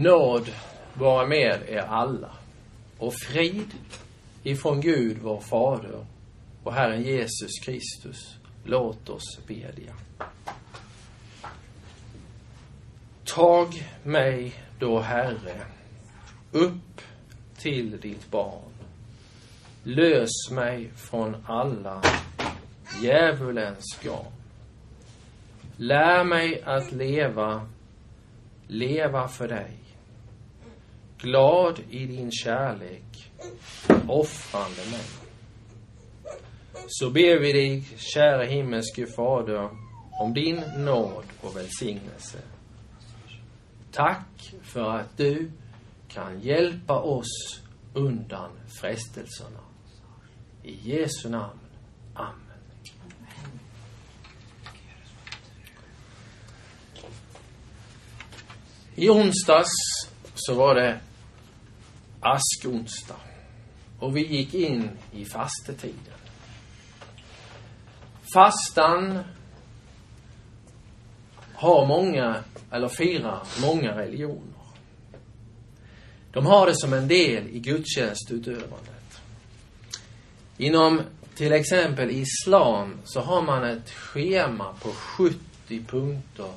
Nåd vara med er alla och frid ifrån Gud vår Fader och Herren Jesus Kristus. Låt oss bedja. Tag mig då, Herre, upp till ditt barn. Lös mig från alla djävulens garn. Lär mig att leva, leva för dig. Glad i din kärlek, offrande mig. Så ber vi dig, kära himmelske Fader, om din nåd och välsignelse. Tack för att du kan hjälpa oss undan frestelserna. I Jesu namn. Amen. I onsdags så var det askonsdag. Och vi gick in i fastetiden. Fastan har många, eller firar många religioner. De har det som en del i gudstjänstutövandet. Inom till exempel islam så har man ett schema på 70 punkter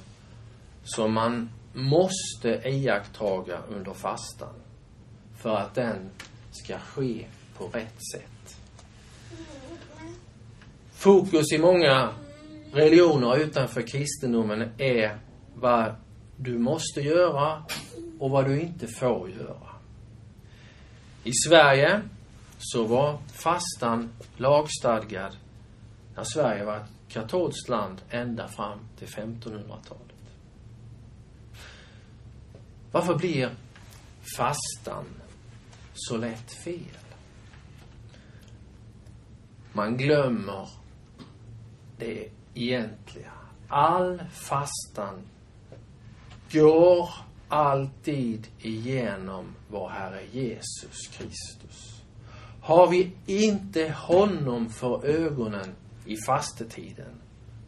som man måste iakttaga under fastan för att den ska ske på rätt sätt. Fokus i många religioner utanför kristendomen är vad du måste göra och vad du inte får göra. I Sverige så var fastan lagstadgad när Sverige var ett katolskt land ända fram till 1500-talet. Varför blir fastan så lätt fel? Man glömmer det egentliga. All fastan går alltid igenom vår Herre Jesus Kristus. Har vi inte honom för ögonen i fastetiden,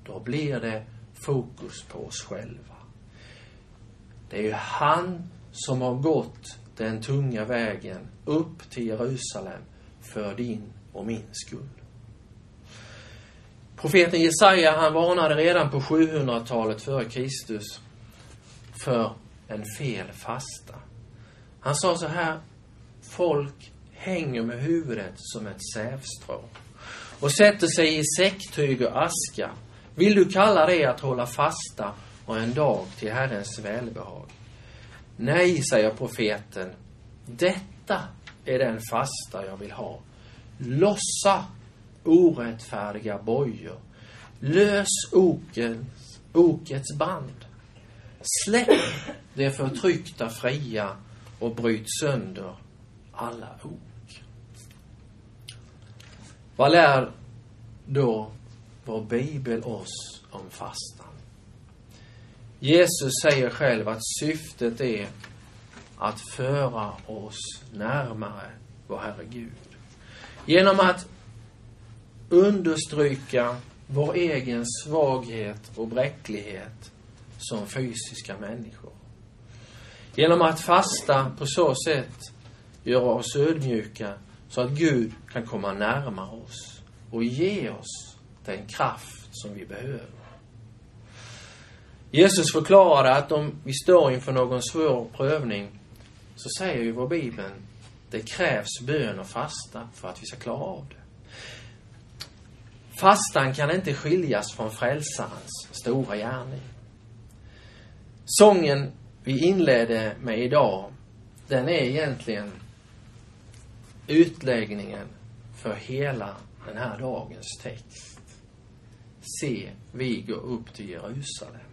då blir det fokus på oss själva. Det är ju han som har gått den tunga vägen upp till Jerusalem för din och min skull. Profeten Jesaja, han varnade redan på 700-talet före Kristus för en fel fasta. Han sa så här, folk hänger med huvudet som ett sävstrå och sätter sig i säcktyg och aska. Vill du kalla det att hålla fasta och en dag till Herrens välbehag? Nej, säger profeten, detta är den fasta jag vill ha. Lossa orättfärdiga bojor. Lös okens, okets band. Släpp det förtryckta fria och bryt sönder alla ok. Vad lär då vår bibel oss om fastan? Jesus säger själv att syftet är att föra oss närmare vår Herre Gud. Genom att understryka vår egen svaghet och bräcklighet som fysiska människor. Genom att fasta på så sätt göra oss ödmjuka så att Gud kan komma närmare oss och ge oss den kraft som vi behöver. Jesus förklarade att om vi står inför någon svår prövning så säger ju vår Bibel det krävs bön och fasta för att vi ska klara av det. Fastan kan inte skiljas från frälsarens stora gärning. Sången vi inledde med idag, den är egentligen utläggningen för hela den här dagens text. Se, vi går upp till Jerusalem.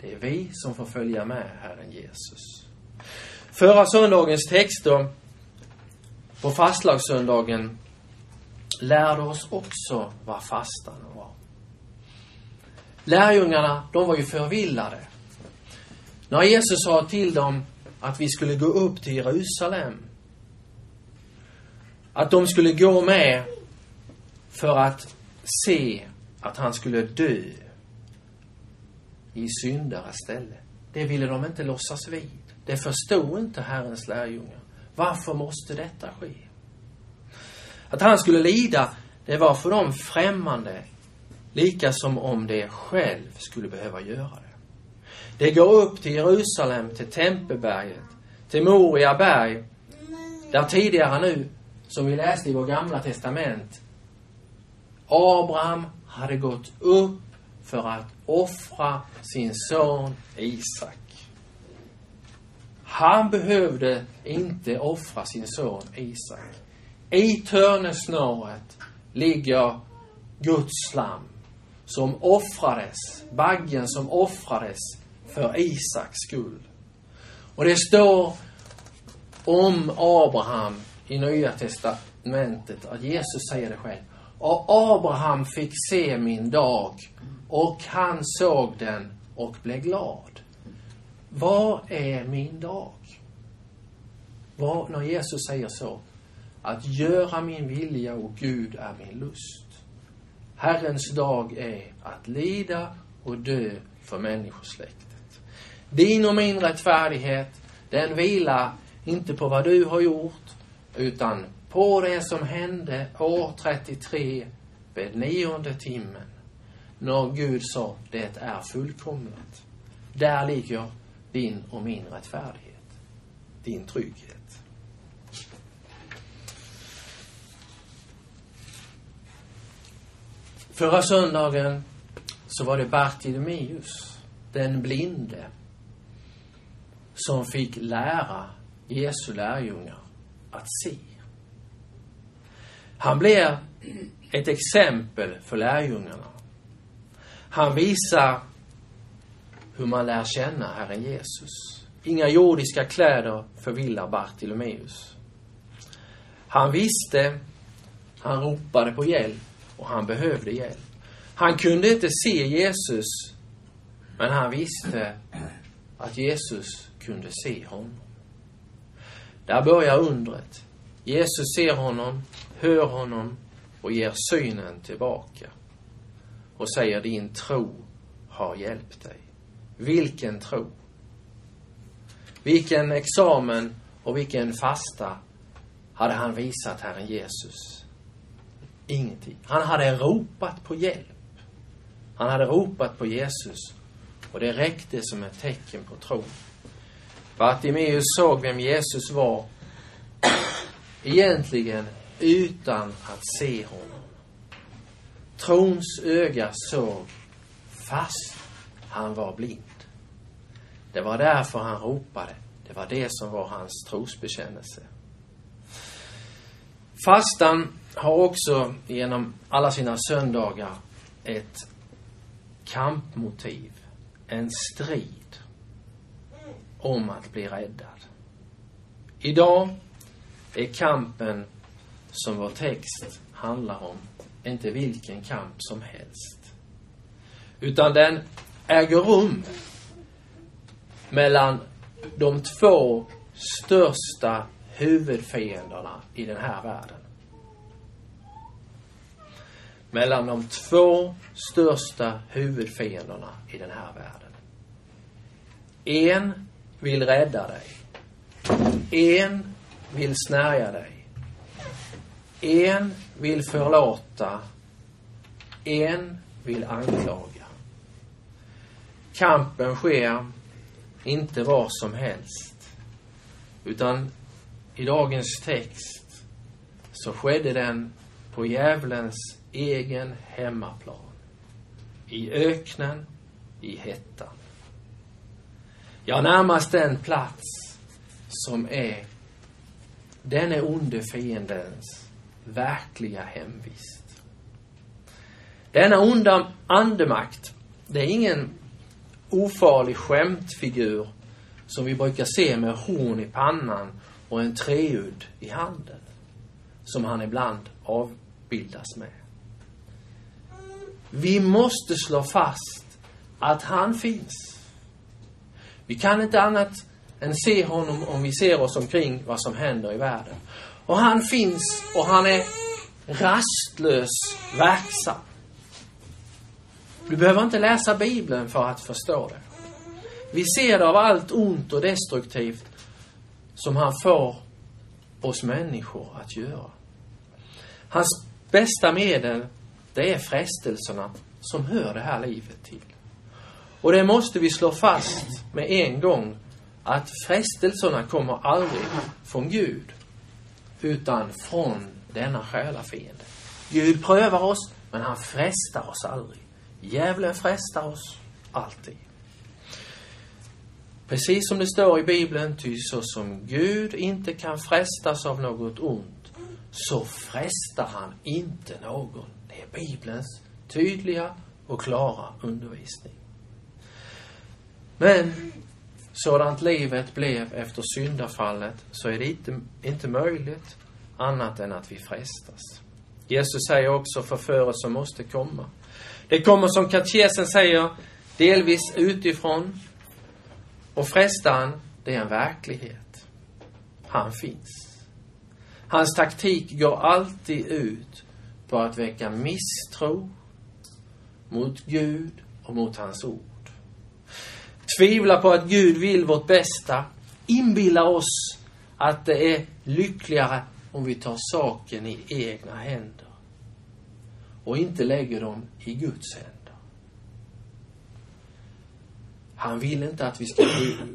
Det är vi som får följa med Herren Jesus. Förra söndagens texter på fastlagssöndagen lärde oss också vad fastan var. Lärjungarna, de var ju förvillade. När Jesus sa till dem att vi skulle gå upp till Jerusalem, att de skulle gå med för att se att han skulle dö i syndares ställe. det ville de inte låtsas vid. Det förstod inte Herrens lärjungar. Varför måste detta ske? Att han skulle lida, det var för dem främmande, lika som om det själv skulle behöva göra det. Det går upp till Jerusalem, till Tempelberget, till Moria berg, där tidigare nu, som vi läste i vårt gamla testament, Abraham hade gått upp för att offra sin son Isak. Han behövde inte offra sin son Isak. I törnesnåret ligger Guds lam som offrades, baggen som offrades för Isaks skull. Och det står om Abraham i Nya Testamentet att Jesus säger det själv. Och Abraham fick se min dag och han såg den och blev glad. Vad är min dag? Vad, när Jesus säger så, att göra min vilja och Gud är min lust. Herrens dag är att lida och dö för människosläktet. Din och min rättfärdighet, den vilar inte på vad du har gjort, utan på det som hände år 33 vid nionde timmen. När Gud sa, det är fullkomligt. Där ligger din och min rättfärdighet. Din trygghet. Förra söndagen så var det Bartimeus, den blinde, som fick lära Jesu lärjungar att se. Han blev ett exempel för lärjungarna. Han visar hur man lär känna Herren Jesus. Inga jordiska kläder förvillar Bartolomeus. Han visste, han ropade på hjälp och han behövde hjälp. Han kunde inte se Jesus, men han visste att Jesus kunde se honom. Där börjar undret. Jesus ser honom, hör honom och ger synen tillbaka. Och säger din tro har hjälpt dig. Vilken tro! Vilken examen och vilken fasta hade han visat Herren Jesus. Ingenting. Han hade ropat på hjälp. Han hade ropat på Jesus och det räckte som ett tecken på tro. Bartimeus såg vem Jesus var egentligen utan att se honom. Trons öga såg fast han var blind. Det var därför han ropade. Det var det som var hans trosbekännelse. Fastan har också genom alla sina söndagar ett kampmotiv, en strid om att bli räddad. Idag är kampen som vår text handlar om inte vilken kamp som helst. Utan den äger rum mellan de två största huvudfienderna i den här världen. Mellan de två största huvudfienderna i den här världen. En vill rädda dig. En vill snärja dig. En vill förlåta. En vill anklaga. Kampen sker inte var som helst. Utan i dagens text så skedde den på djävulens egen hemmaplan. I öknen, i hettan. Ja, närmast den plats som är denne onde fiendens verkliga hemvist. Denna onda andemakt, det är ingen ofarlig skämtfigur som vi brukar se med horn i pannan och en treudd i handen, som han ibland avbildas med. Vi måste slå fast att han finns. Vi kan inte annat än se honom om vi ser oss omkring vad som händer i världen. Och han finns och han är rastlös verksam. Du behöver inte läsa Bibeln för att förstå det. Vi ser det av allt ont och destruktivt som han får oss människor att göra. Hans bästa medel, det är frestelserna som hör det här livet till. Och det måste vi slå fast med en gång att frestelserna kommer aldrig från Gud utan från denna själafiende. Gud prövar oss, men han frestar oss aldrig. Djävulen frestar oss alltid. Precis som det står i Bibeln, ty så som Gud inte kan frestas av något ont, så frestar han inte någon. Det är Bibelns tydliga och klara undervisning. Men sådant livet blev efter syndafallet så är det inte, inte möjligt annat än att vi frestas. Jesus säger också förförelse måste komma. Det kommer som katekesen säger delvis utifrån och frestaren, det är en verklighet. Han finns. Hans taktik går alltid ut på att väcka misstro mot Gud och mot hans ord. Tvivlar på att Gud vill vårt bästa. Inbillar oss att det är lyckligare om vi tar saken i egna händer och inte lägger dem i Guds händer. Han vill inte att vi ska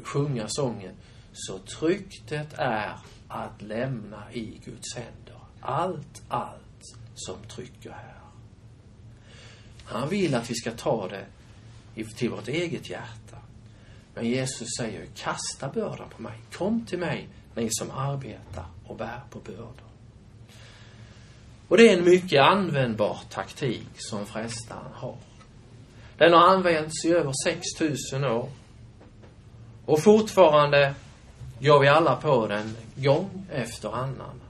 sjunga sången Så tryggt det är att lämna i Guds händer allt, allt som trycker här. Han vill att vi ska ta det till vårt eget hjärta. Men Jesus säger, kasta bördan på mig. Kom till mig, ni som arbetar och bär på bördor. Och det är en mycket användbar taktik som frestaren har. Den har använts i över 6000 år. Och fortfarande går vi alla på den gång efter annan.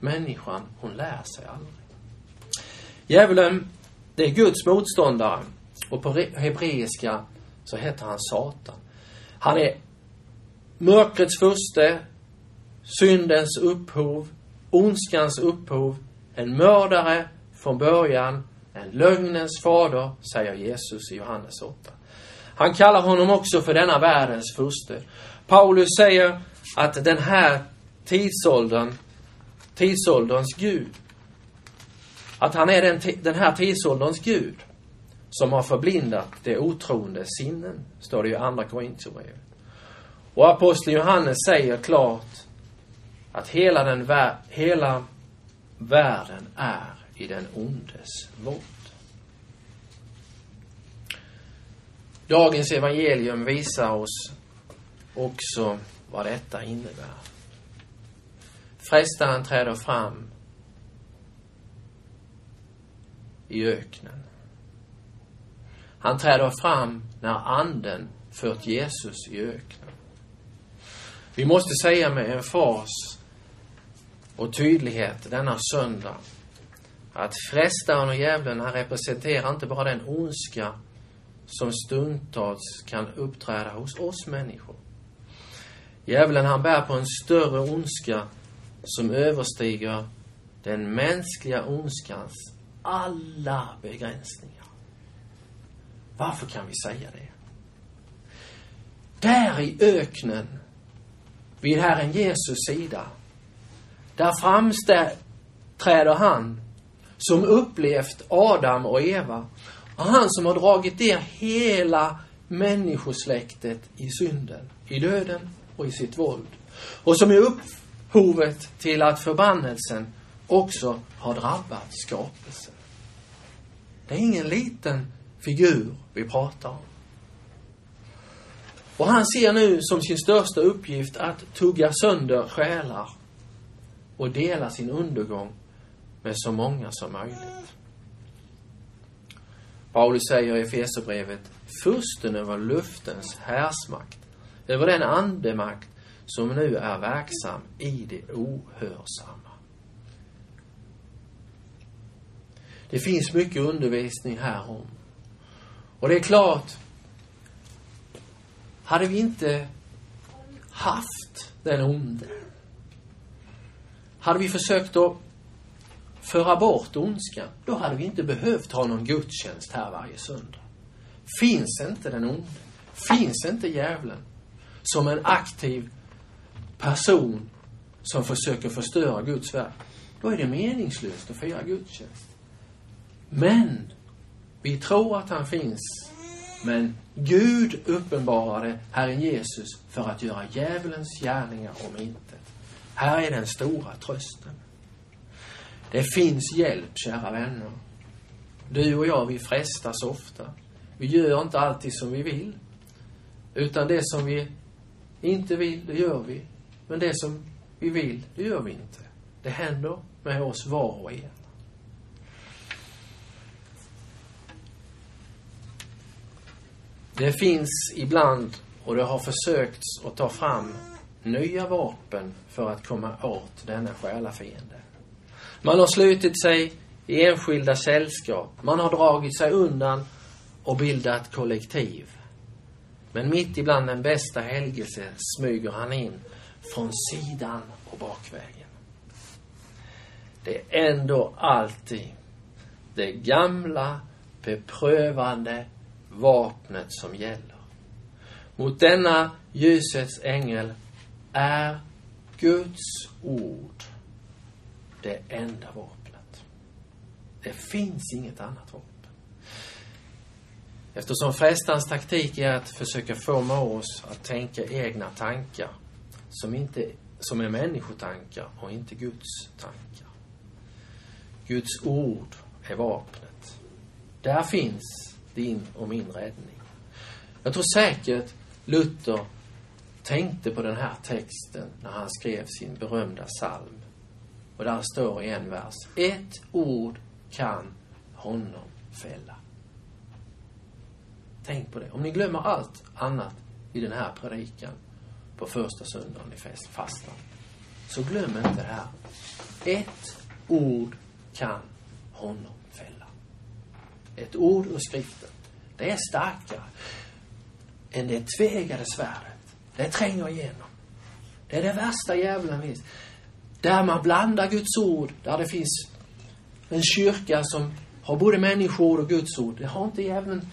Människan, hon lär sig aldrig. Djävulen, det är Guds motståndare. Och på hebreiska så heter han Satan. Han är mörkrets furste, syndens upphov, ondskans upphov, en mördare från början, en lögnens fader, säger Jesus i Johannes 8. Han kallar honom också för denna världens furste. Paulus säger att den här tidsåldern, tidsålderns Gud, att han är den, den här tidsålderns Gud som har förblindat det otroende sinnen, står det i Andra Korintierbrevet. Och aposteln Johannes säger klart att hela, den, hela världen är i den ondes våld. Dagens evangelium visar oss också vad detta innebär. Frestaren träder fram i öknen. Han träder fram när anden fört Jesus i öknen. Vi måste säga med en fas och tydlighet denna söndag att frestaren och djävulen, han representerar inte bara den ondska som stundtals kan uppträda hos oss människor. Djävulen, han bär på en större ondska som överstiger den mänskliga ondskans alla begränsningar. Varför kan vi säga det? Där i öknen, vid Herren Jesus sida, där framträder han som upplevt Adam och Eva. Och han som har dragit ner hela människosläktet i synden, i döden och i sitt våld. Och som är upphovet till att förbannelsen också har drabbat skapelsen. Det är ingen liten figur vi pratar om. Och han ser nu som sin största uppgift att tugga sönder själar och dela sin undergång med så många som möjligt. Paulus säger i Efesierbrevet, fursten över luftens härsmakt, över den andemakt som nu är verksam i det ohörsamma. Det finns mycket undervisning härom. Och det är klart, hade vi inte haft den onde, hade vi försökt att föra bort ondskan, då hade vi inte behövt ha någon gudstjänst här varje söndag. Finns inte den onde, finns inte djävulen som en aktiv person som försöker förstöra Guds verk, då är det meningslöst att fira gudstjänst. Men vi tror att han finns. Men Gud uppenbarade Herren Jesus för att göra djävulens gärningar om intet. Här är den stora trösten. Det finns hjälp, kära vänner. Du och jag, vi frestas ofta. Vi gör inte alltid som vi vill. Utan det som vi inte vill, det gör vi. Men det som vi vill, det gör vi inte. Det händer med oss var och en. Det finns ibland, och det har försökts att ta fram nya vapen för att komma åt denna själafiende. Man har slutit sig i enskilda sällskap. Man har dragit sig undan och bildat kollektiv. Men mitt ibland den bästa helgelse smyger han in från sidan och bakvägen. Det är ändå alltid det gamla, beprövande vapnet som gäller. Mot denna ljusets ängel är Guds ord det enda vapnet. Det finns inget annat vapen. Eftersom frestans taktik är att försöka få med oss att tänka egna tankar som, inte, som är människotankar och inte Guds tankar. Guds ord är vapnet. Där finns din och min räddning. Jag tror säkert Luther tänkte på den här texten när han skrev sin berömda psalm. Och där står i en vers, ett ord kan honom fälla. Tänk på det. Om ni glömmer allt annat i den här predikan på första söndagen i fastan, så glöm inte det här. Ett ord kan honom. Ett ord ur skriften. Det är starkare än det tvegade svärdet. Det tränger igenom. Det är det värsta djävulen vet. Där man blandar Guds ord, där det finns en kyrka som har både människoord och Guds ord. Det har inte djävulen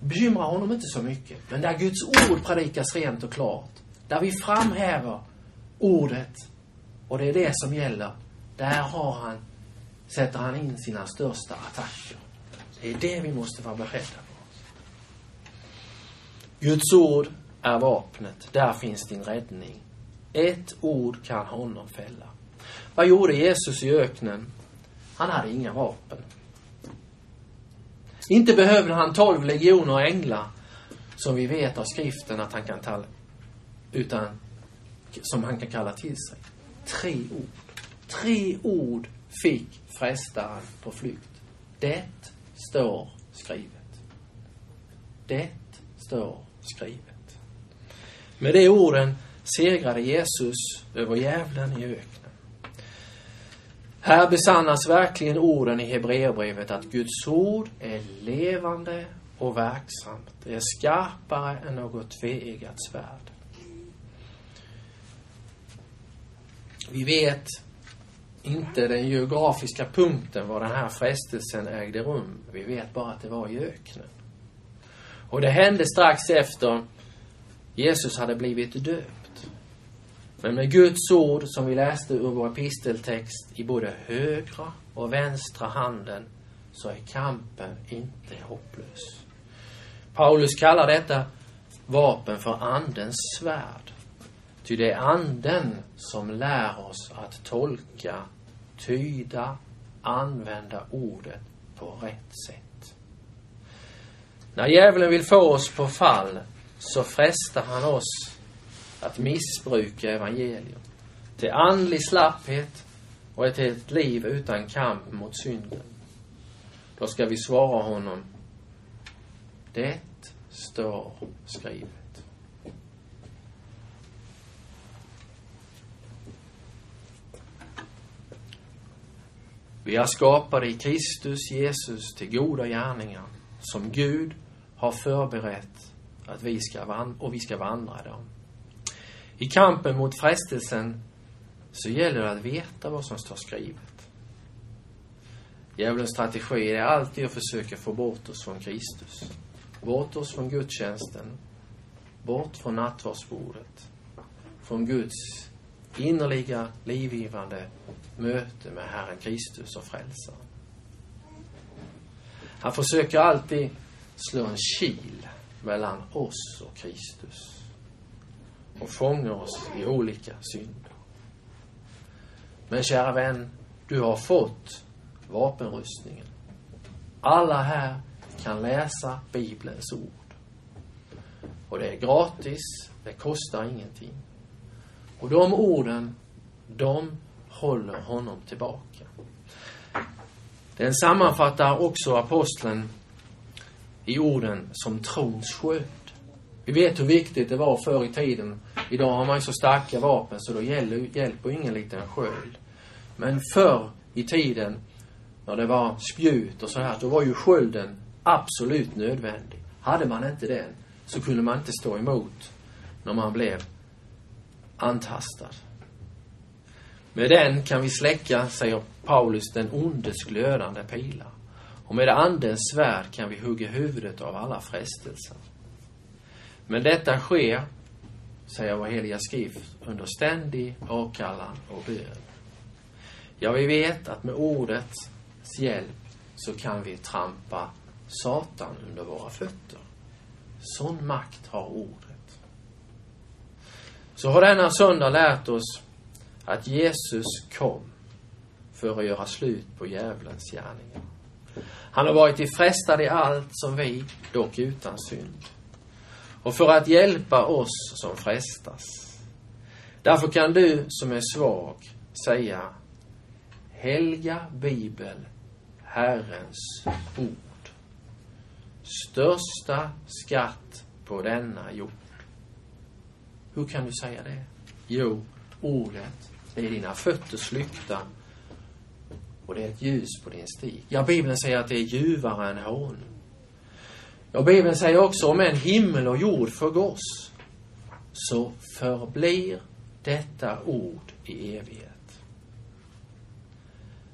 bekymrar honom inte så mycket. Men där Guds ord predikas rent och klart, där vi framhäver ordet och det är det som gäller, där har han, sätter han in sina största attacker. Det är det vi måste vara beredda på. Guds ord är vapnet. Där finns din räddning. Ett ord kan honom fälla. Vad gjorde Jesus i öknen? Han hade inga vapen. Inte behövde han tolv legioner änglar, som vi vet av skriften att han kan tala, utan som han kan kalla till sig. Tre ord. Tre ord fick frestaren på flykt. Det står skrivet. Det står skrivet. Med de orden segrade Jesus över djävulen i öknen. Här besannas verkligen orden i Hebreerbrevet att Guds ord är levande och verksamt. Det är skarpare än något tveeggat svärd. Vi vet inte den geografiska punkten var den här frestelsen ägde rum. Vi vet bara att det var i öknen. Och det hände strax efter Jesus hade blivit döpt. Men med Guds ord, som vi läste ur vår episteltext, i både högra och vänstra handen, så är kampen inte hopplös. Paulus kallar detta vapen för Andens svärd. Ty det är Anden som lär oss att tolka, tyda, använda ordet på rätt sätt. När djävulen vill få oss på fall så frestar han oss att missbruka evangelium. Till andlig slapphet och till ett liv utan kamp mot synden. Då ska vi svara honom. Det står skrivet. Vi är skapade i Kristus Jesus till goda gärningar som Gud har förberett att vi ska vandra, och vi ska vandra dem. I kampen mot frestelsen så gäller det att veta vad som står skrivet. Djävulens strategi är alltid att försöka få bort oss från Kristus. bort oss från gudstjänsten, bort från nattvardsbordet, från Guds innerliga, livgivande möte med Herren Kristus och Frälsaren. Han försöker alltid slå en kil mellan oss och Kristus och fånga oss i olika synder. Men kära vän, du har fått vapenrustningen. Alla här kan läsa Bibelns ord. Och det är gratis, det kostar ingenting. Och de orden, de håller honom tillbaka. Den sammanfattar också aposteln i orden som trons sköld. Vi vet hur viktigt det var förr i tiden. Idag har man ju så starka vapen så då hjälper ingen liten sköld. Men förr i tiden, när det var spjut och så här, då var ju skölden absolut nödvändig. Hade man inte den så kunde man inte stå emot när man blev antastad. Med den kan vi släcka, säger Paulus, den ondes glödande pilar. Och med andens svärd kan vi hugga huvudet av alla frestelser. Men detta sker, säger vår heliga skrift, under ständig åkallan och bön. Ja, vi vet att med ordets hjälp så kan vi trampa Satan under våra fötter. Sån makt har ordet. Så har denna söndag lärt oss att Jesus kom för att göra slut på djävulens gärningar. Han har varit i frestad i allt som vi, dock utan synd. Och för att hjälpa oss som frestas. Därför kan du som är svag säga Helga Bibel, Herrens ord. Största skatt på denna jord. Hur kan du säga det? Jo, ordet det är dina fötters lykta och det är ett ljus på din stig. Ja, Bibeln säger att det är ljuvare än honung. Ja, Bibeln säger också om en himmel och jord förgås, så förblir detta ord i evighet.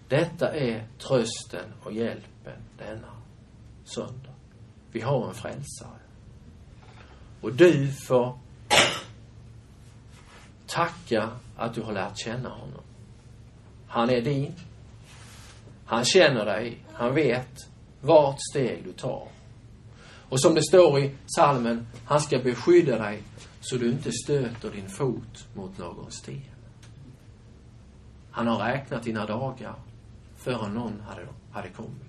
Detta är trösten och hjälpen denna söndag. Vi har en frälsare. Och du får tacka att du har lärt känna honom. Han är din. Han känner dig. Han vet vart steg du tar. Och som det står i salmen, han ska beskydda dig så du inte stöter din fot mot någon sten. Han har räknat dina dagar förrän någon hade, hade kommit.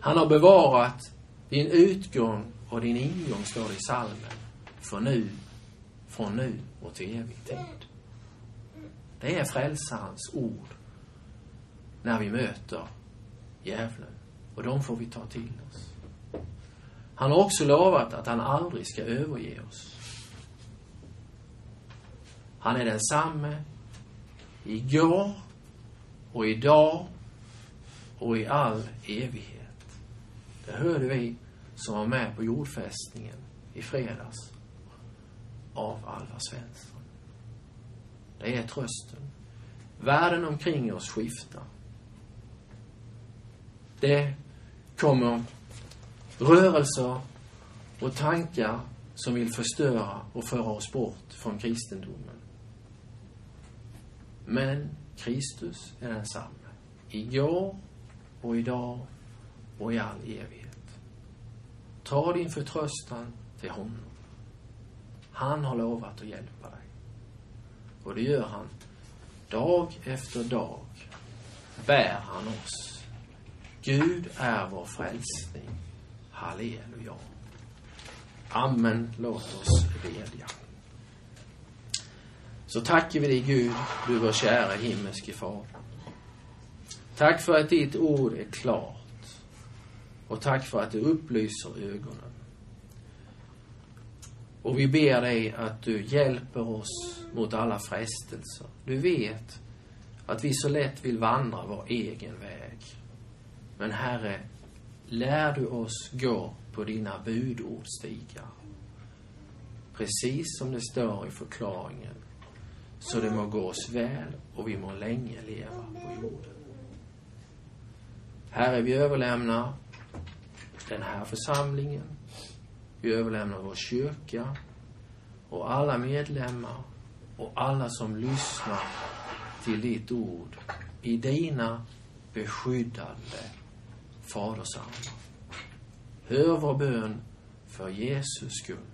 Han har bevarat din utgång och din ingång, står det i salmen, för nu, från nu och till evig tid. Det är frälsarens ord när vi möter djävulen. Och de får vi ta till oss. Han har också lovat att han aldrig ska överge oss. Han är densamme igår och idag och i all evighet. Det hörde vi som var med på jordfästningen i fredags av Alva Svensson. Det är trösten. Världen omkring oss skiftar. Det kommer rörelser och tankar som vill förstöra och föra oss bort från kristendomen. Men Kristus är densamme. Igår och idag och i all evighet. Ta din förtröstan till honom. Han har lovat att hjälpa dig. Och det gör han. Dag efter dag bär han oss. Gud är vår frälsning. Halleluja. Amen. Låt oss bedja. Så tackar vi dig Gud, du vår kära himmelske far. Tack för att ditt ord är klart. Och tack för att det upplyser ögonen. Och vi ber dig att du hjälper oss mot alla frestelser. Du vet att vi så lätt vill vandra vår egen väg. Men Herre, lär du oss gå på dina budordstigar. Precis som det står i förklaringen så det må gå oss väl och vi må länge leva på jorden. Herre, vi överlämnar den här församlingen. Vi överlämnar vår kyrka och alla medlemmar och alla som lyssnar till ditt ord i dina beskyddande fadersamma. Hör vår bön för Jesus skull.